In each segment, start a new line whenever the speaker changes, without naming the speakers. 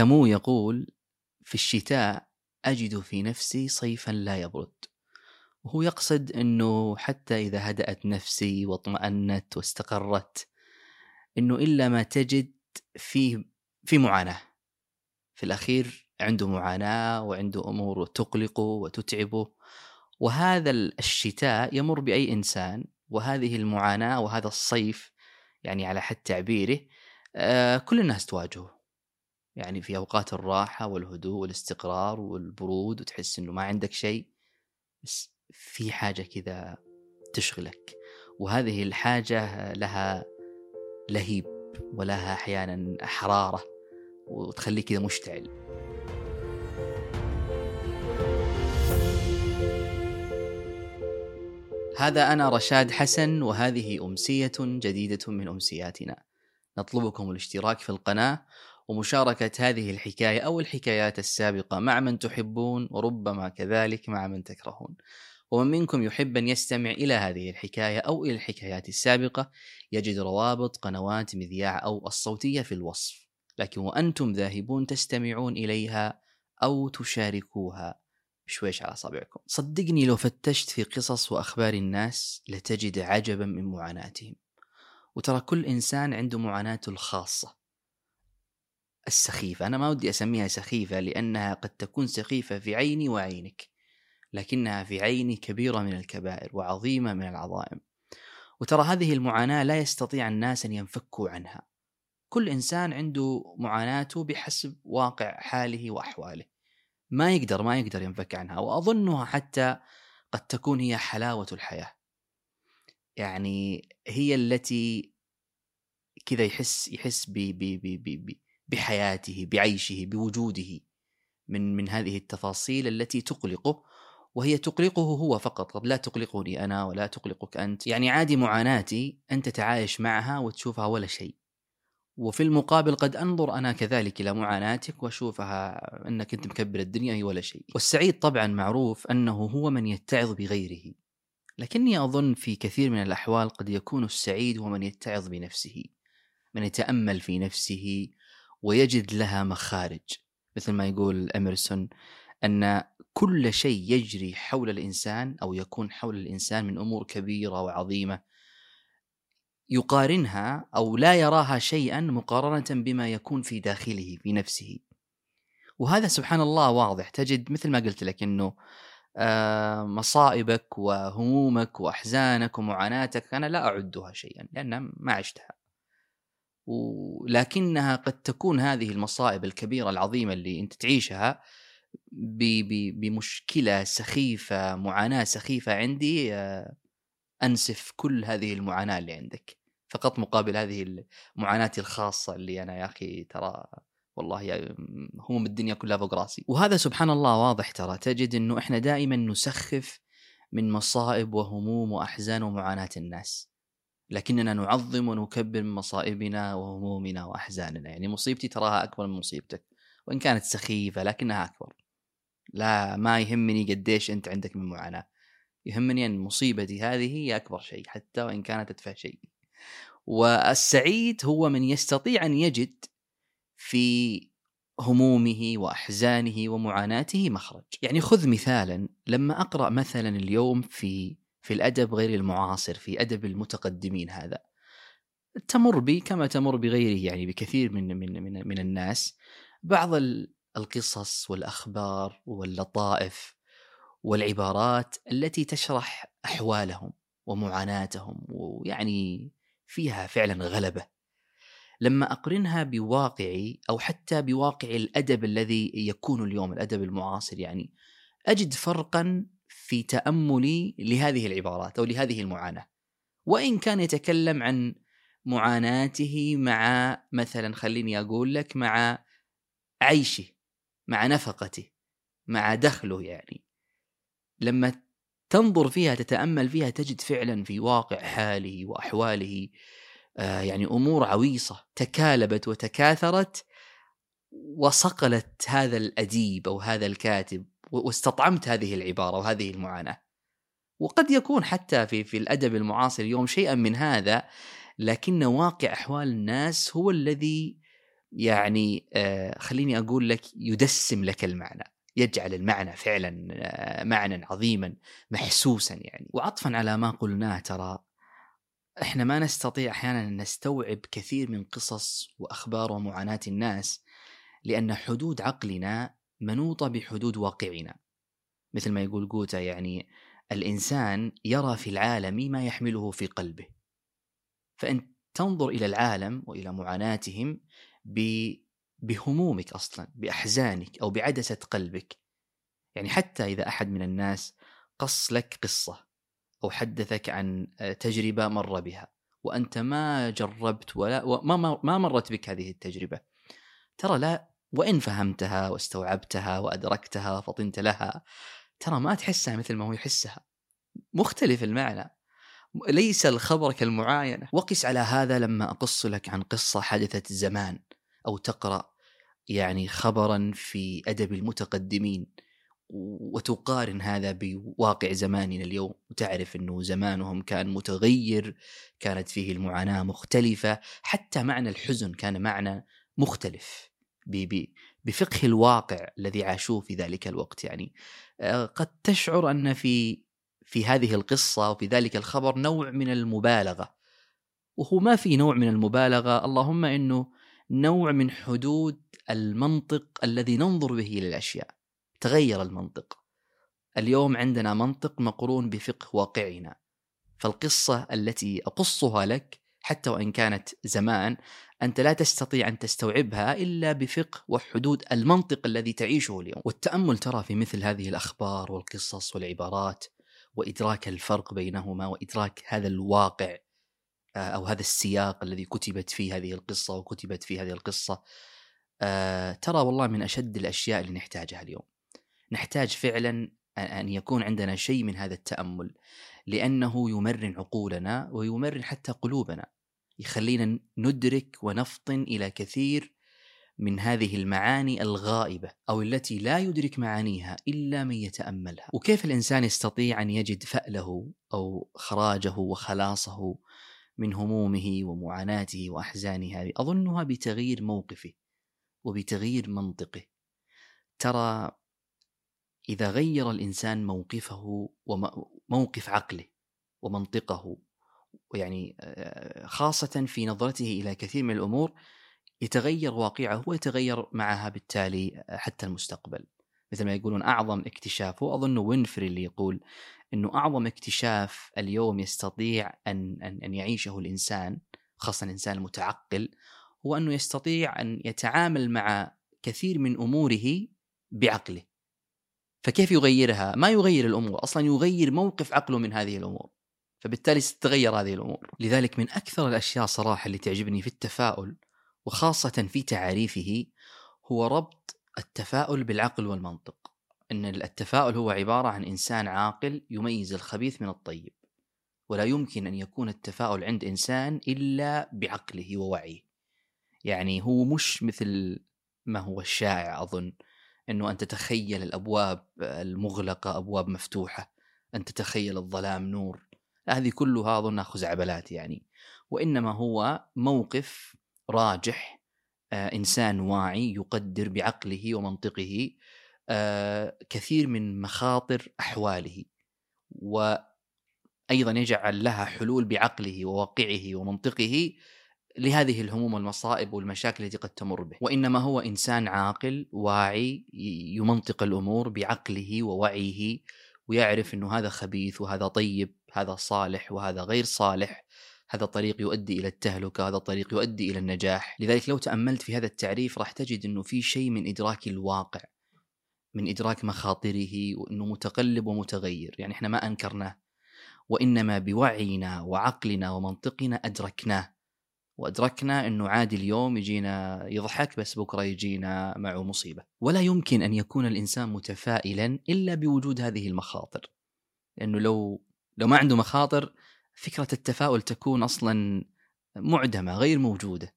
كمو يقول في الشتاء أجد في نفسي صيفا لا يبرد. وهو يقصد أنه حتى إذا هدأت نفسي واطمأنت واستقرت أنه إلا ما تجد فيه في معاناة. في الأخير عنده معاناة وعنده أمور تقلقه وتتعبه. وهذا الشتاء يمر بأي إنسان وهذه المعاناة وهذا الصيف يعني على حد تعبيره آه كل الناس تواجهه. يعني في أوقات الراحة والهدوء والاستقرار والبرود وتحس إنه ما عندك شيء بس في حاجة كذا تشغلك. وهذه الحاجة لها لهيب ولها أحيانا حرارة وتخليك كذا مشتعل. هذا أنا رشاد حسن وهذه أمسية جديدة من أمسياتنا. نطلبكم الاشتراك في القناة ومشاركة هذه الحكاية أو الحكايات السابقة مع من تحبون وربما كذلك مع من تكرهون. ومن منكم يحب أن يستمع إلى هذه الحكاية أو إلى الحكايات السابقة يجد روابط قنوات مذياع أو الصوتية في الوصف. لكن وأنتم ذاهبون تستمعون إليها أو تشاركوها. بشويش على أصابعكم صدقني لو فتشت في قصص وأخبار الناس لتجد عجبا من معاناتهم. وترى كل إنسان عنده معاناته الخاصة. السخيفة. أنا ما ودي أسميها سخيفة لأنها قد تكون سخيفة في عيني وعينك لكنها في عيني كبيرة من الكبائر وعظيمة من العظائم. وترى هذه المعاناة لا يستطيع الناس أن ينفكوا عنها. كل إنسان عنده معاناته بحسب واقع حاله وأحواله. ما يقدر ما يقدر ينفك عنها. وأظنها حتى قد تكون هي حلاوة الحياة. يعني هي التي كذا يحس يحس ب ب ب ب بحياته بعيشه بوجوده من من هذه التفاصيل التي تقلقه وهي تقلقه هو فقط. قد لا تقلقني أنا ولا تقلقك أنت. يعني عادي معاناتي أنت تعايش معها وتشوفها ولا شيء. وفي المقابل قد أنظر أنا كذلك إلى معاناتك وأشوفها أنك أنت مكبر الدنيا هي ولا شيء. والسعيد طبعا معروف أنه هو من يتعظ بغيره. لكني أظن في كثير من الأحوال قد يكون السعيد هو من يتعظ بنفسه من يتأمل في نفسه ويجد لها مخارج. مثل ما يقول اميرسون أن كل شيء يجري حول الإنسان أو يكون حول الإنسان من أمور كبيرة وعظيمة يقارنها أو لا يراها شيئا مقارنة بما يكون في داخله في نفسه. وهذا سبحان الله واضح. تجد مثل ما قلت لك إنه آه، مصائبك وهمومك وأحزانك ومعاناتك أنا لا أعدها شيئا لأن ما عشتها. ولكنها قد تكون هذه المصائب الكبيرة العظيمة اللي أنت تعيشها بمشكلة سخيفة معاناة سخيفة عندي آه، أنسف كل هذه المعاناة اللي عندك. فقط مقابل هذه معاناتي الخاصة اللي أنا يا أخي ترى والله هموم الدنيا كلها فوق راسي. وهذا سبحان الله واضح ترى. تجد إنه إحنا دائما نسخف من مصائب وهموم وأحزان ومعاناة الناس. لكننا نعظم ونكبر من مصائبنا وهمومنا وأحزاننا. يعني مصيبتي تراها أكبر من مصيبتك وإن كانت سخيفة لكنها أكبر. لا ما يهمني قديش أنت عندك من معاناة. يهمني أن مصيبتي هذه هي أكبر شيء حتى وإن كانت أتفه شيء. والسعيد هو من يستطيع أن يجد في همومه وأحزانه ومعاناته مخرج. يعني خذ مثالا لما أقرأ مثلا اليوم في في الأدب غير المعاصر في أدب المتقدمين هذا. تمر بي كما تمر بغيره يعني بكثير من من من, من الناس. بعض القصص والأخبار واللطائف والعبارات التي تشرح أحوالهم ومعاناتهم ويعني فيها فعلا غلبة. لما أقرنها بواقعي أو حتى بواقع الأدب الذي يكون اليوم الأدب المعاصر يعني أجد فرقا في تأملي لهذه العبارات أو لهذه المعاناة. وإن كان يتكلم عن معاناته مع مثلا خليني أقول لك مع عيشه مع نفقته مع دخله يعني. لما تنظر فيها تتأمل فيها تجد فعلا في واقع حاله وأحواله آه يعني أمور عويصة تكالبت وتكاثرت وصقلت هذا الأديب أو هذا الكاتب واستطعمت هذه العبارة وهذه المعاناة. وقد يكون حتى في في الأدب المعاصر اليوم شيئا من هذا لكن واقع أحوال الناس هو الذي يعني آه خليني أقول لك يدسم لك المعنى يجعل المعنى فعلا آه معنى عظيما محسوسا يعني وعطفا على ما قلناه ترى إحنا ما نستطيع أحيانا أن نستوعب كثير من قصص وأخبار ومعاناة الناس لأن حدود عقلنا منوطة بحدود واقعنا. مثل ما يقول جوتا يعني الإنسان يرى في العالم ما يحمله في قلبه. فانت تنظر إلى العالم وإلى معاناتهم بهمومك أصلا بأحزانك أو بعدسة قلبك. يعني حتى إذا أحد من الناس قص لك قصة أو حدثك عن تجربة مر بها وأنت ما جربت ولا وما ما مرت بك هذه التجربة ترى لا وإن فهمتها واستوعبتها وأدركتها وفطنت لها ترى ما تحسها مثل ما هو يحسها. مختلف المعنى. ليس الخبر كالمعاينة. وقس على هذا لما أقص لك عن قصة حدثت زمان أو تقرأ يعني خبرا في أدب المتقدمين وتقارن هذا بواقع زماننا اليوم. وتعرف أنه زمانهم كان متغير كانت فيه المعاناة مختلفة حتى معنى الحزن كان معنى مختلف. بفقه الواقع الذي عاشوه في ذلك الوقت يعني. آه، قد تشعر أن في في هذه القصة وفي ذلك الخبر نوع من المبالغة. وهو ما في نوع من المبالغة اللهم أنه نوع من حدود المنطق الذي ننظر به للأشياء. تغير المنطق. اليوم عندنا منطق مقرون بفقه واقعنا. فالقصة التي أقصها لك حتى وإن كانت زمان أنت لا تستطيع أن تستوعبها إلا بفقه وحدود المنطق الذي تعيشه اليوم والتأمل ترى في مثل هذه الأخبار والقصص والعبارات وإدراك الفرق بينهما وإدراك هذا الواقع آه، أو هذا السياق الذي كتبت فيه هذه القصة وكتبت فيه هذه القصة آه، ترى والله من أشد الأشياء اللي نحتاجها اليوم. نحتاج فعلا ان يكون عندنا شيء من هذا التأمل لأنه يمرن عقولنا ويمرن حتى قلوبنا. يخلينا ندرك ونفطن إلى كثير من هذه المعاني الغائبة أو التي لا يدرك معانيها إلا من يتأملها، وكيف الإنسان يستطيع أن يجد فأله أو خراجه وخلاصه من همومه ومعاناته وأحزانه هذه، أظنها بتغيير موقفه وبتغيير منطقه. ترى إذا غير الإنسان موقفه وموقف عقله ومنطقه يعني آه، خاصة في نظرته إلى كثير من الأمور يتغير واقعه ويتغير معها بالتالي حتى المستقبل. مثل ما يقولون أعظم اكتشاف وأظن وينفري اللي يقول أنه أعظم اكتشاف اليوم يستطيع أن, أن, أن يعيشه الإنسان خاصة الإنسان المتعقل هو أنه يستطيع أن يتعامل مع كثير من أموره بعقله. فكيف يغيرها؟ ما يغير الأمور؟ أصلا يغير موقف عقله من هذه الأمور. فبالتالي ستتغير هذه الأمور. لذلك من أكثر الأشياء صراحة اللي تعجبني في التفاؤل وخاصة في تعريفه هو ربط التفاؤل بالعقل والمنطق. إن التفاؤل هو عبارة عن إنسان عاقل يميز الخبيث من الطيب. ولا يمكن أن يكون التفاؤل عند إنسان إلا بعقله ووعيه. يعني هو مش مثل ما هو الشائع أظن. إنه أن تتخيل الأبواب المغلقة أبواب مفتوحة. أن تتخيل الظلام نور. هذه كلها اظنها خزعبلات يعني. وإنما هو موقف راجح آه، إنسان واعي يقدر بعقله ومنطقه آه، كثير من مخاطر أحواله. وأيضا يجعل لها حلول بعقله وواقعه ومنطقه لهذه الهموم والمصائب والمشاكل التي قد تمر به. وإنما هو إنسان عاقل واعي يمنطق الأمور بعقله ووعيه ويعرف إنه هذا خبيث وهذا طيب. هذا صالح وهذا غير صالح هذا الطريق يؤدي إلى التهلكة هذا الطريق يؤدي إلى النجاح. لذلك لو تأملت في هذا التعريف راح تجد إنه في شيء من إدراك الواقع من إدراك مخاطره وإنه متقلب ومتغير. يعني إحنا ما أنكرناه وإنما بوعينا وعقلنا ومنطقنا أدركناه. وأدركنا إنه عادي اليوم يجينا يضحك بس بكرة يجينا معه مصيبة. ولا يمكن أن يكون الإنسان متفائلا إلا بوجود هذه المخاطر. لأنه لو لو ما عنده مخاطر فكرة التفاؤل تكون أصلا معدمة غير موجودة.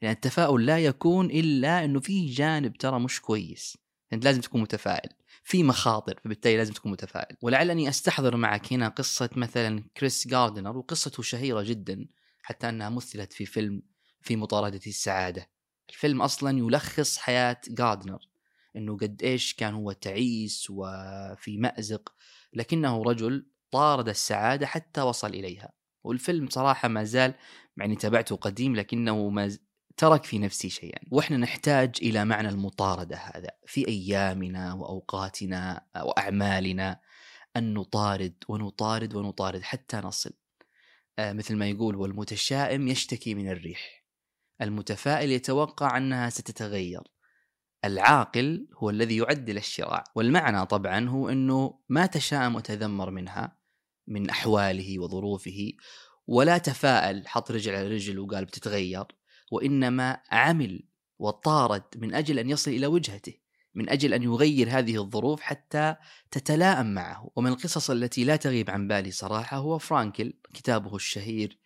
يعني التفاؤل لا يكون إلا أنه في جانب ترى مش كويس. أنت لازم تكون متفائل. في مخاطر فبالتالي لازم تكون متفائل. ولعلني أستحضر معك هنا قصة مثلا كريس جاردنر وقصته شهيرة جدا حتى أنها مثلت في فيلم في مطاردة السعادة. الفيلم أصلا يلخص حياة جاردنر إنه قد إيش كان هو تعيس وفي مأزق لكنه رجل طارد السعادة حتى وصل إليها. والفيلم صراحة ما زال يعني تابعته قديم لكنه ما ز... ترك في نفسي شيئا. وإحنا نحتاج إلى معنى المطاردة هذا في أيامنا وأوقاتنا وأعمالنا أن نطارد ونطارد ونطارد حتى نصل. آه مثل ما يقول والمتشائم يشتكي من الريح. المتفائل يتوقع أنها ستتغير. العاقل هو الذي يعدل الشراع والمعنى طبعا هو إنه ما تشائم وتذمر منها من أحواله وظروفه ولا تفاءل حط رجل على رجل وقال بتتغير وإنما عمل وطارد من أجل أن يصل إلى وجهته من أجل أن يغير هذه الظروف حتى تتلائم معه. ومن القصص التي لا تغيب عن بالي صراحة هو فرانكل كتابه الشهير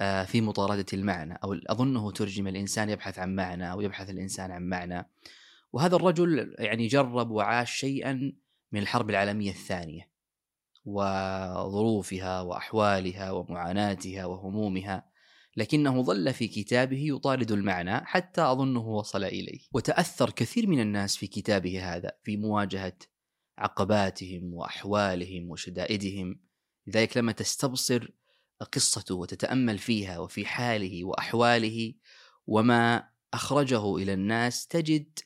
آه، في مطاردة المعنى أو أظنه ترجم الإنسان يبحث عن معنى أو يبحث الإنسان عن معنى. وهذا الرجل يعني جرب وعاش شيئا من الحرب العالمية الثانية وظروفها وأحوالها ومعاناتها وهمومها لكنه ظل في كتابه يطارد المعنى حتى أظنه وصل إليه. وتأثر كثير من الناس في كتابه هذا في مواجهة عقباتهم وأحوالهم وشدائدهم. لذلك لما تستبصر قصته وتتأمل فيها وفي حاله وأحواله وما أخرجه إلى الناس تجد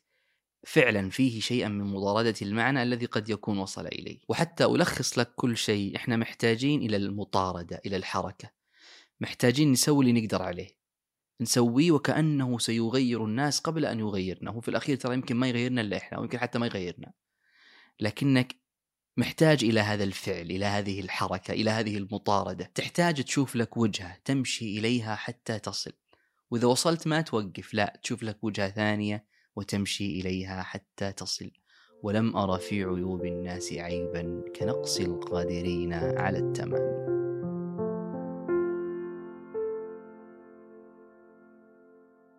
فعلا فيه شيئا من مضاردة المعنى الذي قد يكون وصل إليه، وحتى ألخص لك كل شيء إحنا محتاجين إلى المطاردة، إلى الحركة. محتاجين نسوي اللي نقدر عليه. نسويه وكأنه سيغير الناس قبل أن يغيرنا، هو في الأخير ترى يمكن ما يغيرنا إلا إحنا، ويمكن حتى ما يغيرنا. لكنك محتاج إلى هذا الفعل إلى هذه الحركة إلى هذه المطاردة تحتاج تشوف لك وجهة تمشي إليها حتى تصل وإذا وصلت ما توقف لا تشوف لك وجهة ثانية وتمشي إليها حتى تصل. ولم أرى في عيوب الناس عيبا كنقص القادرين على التمام.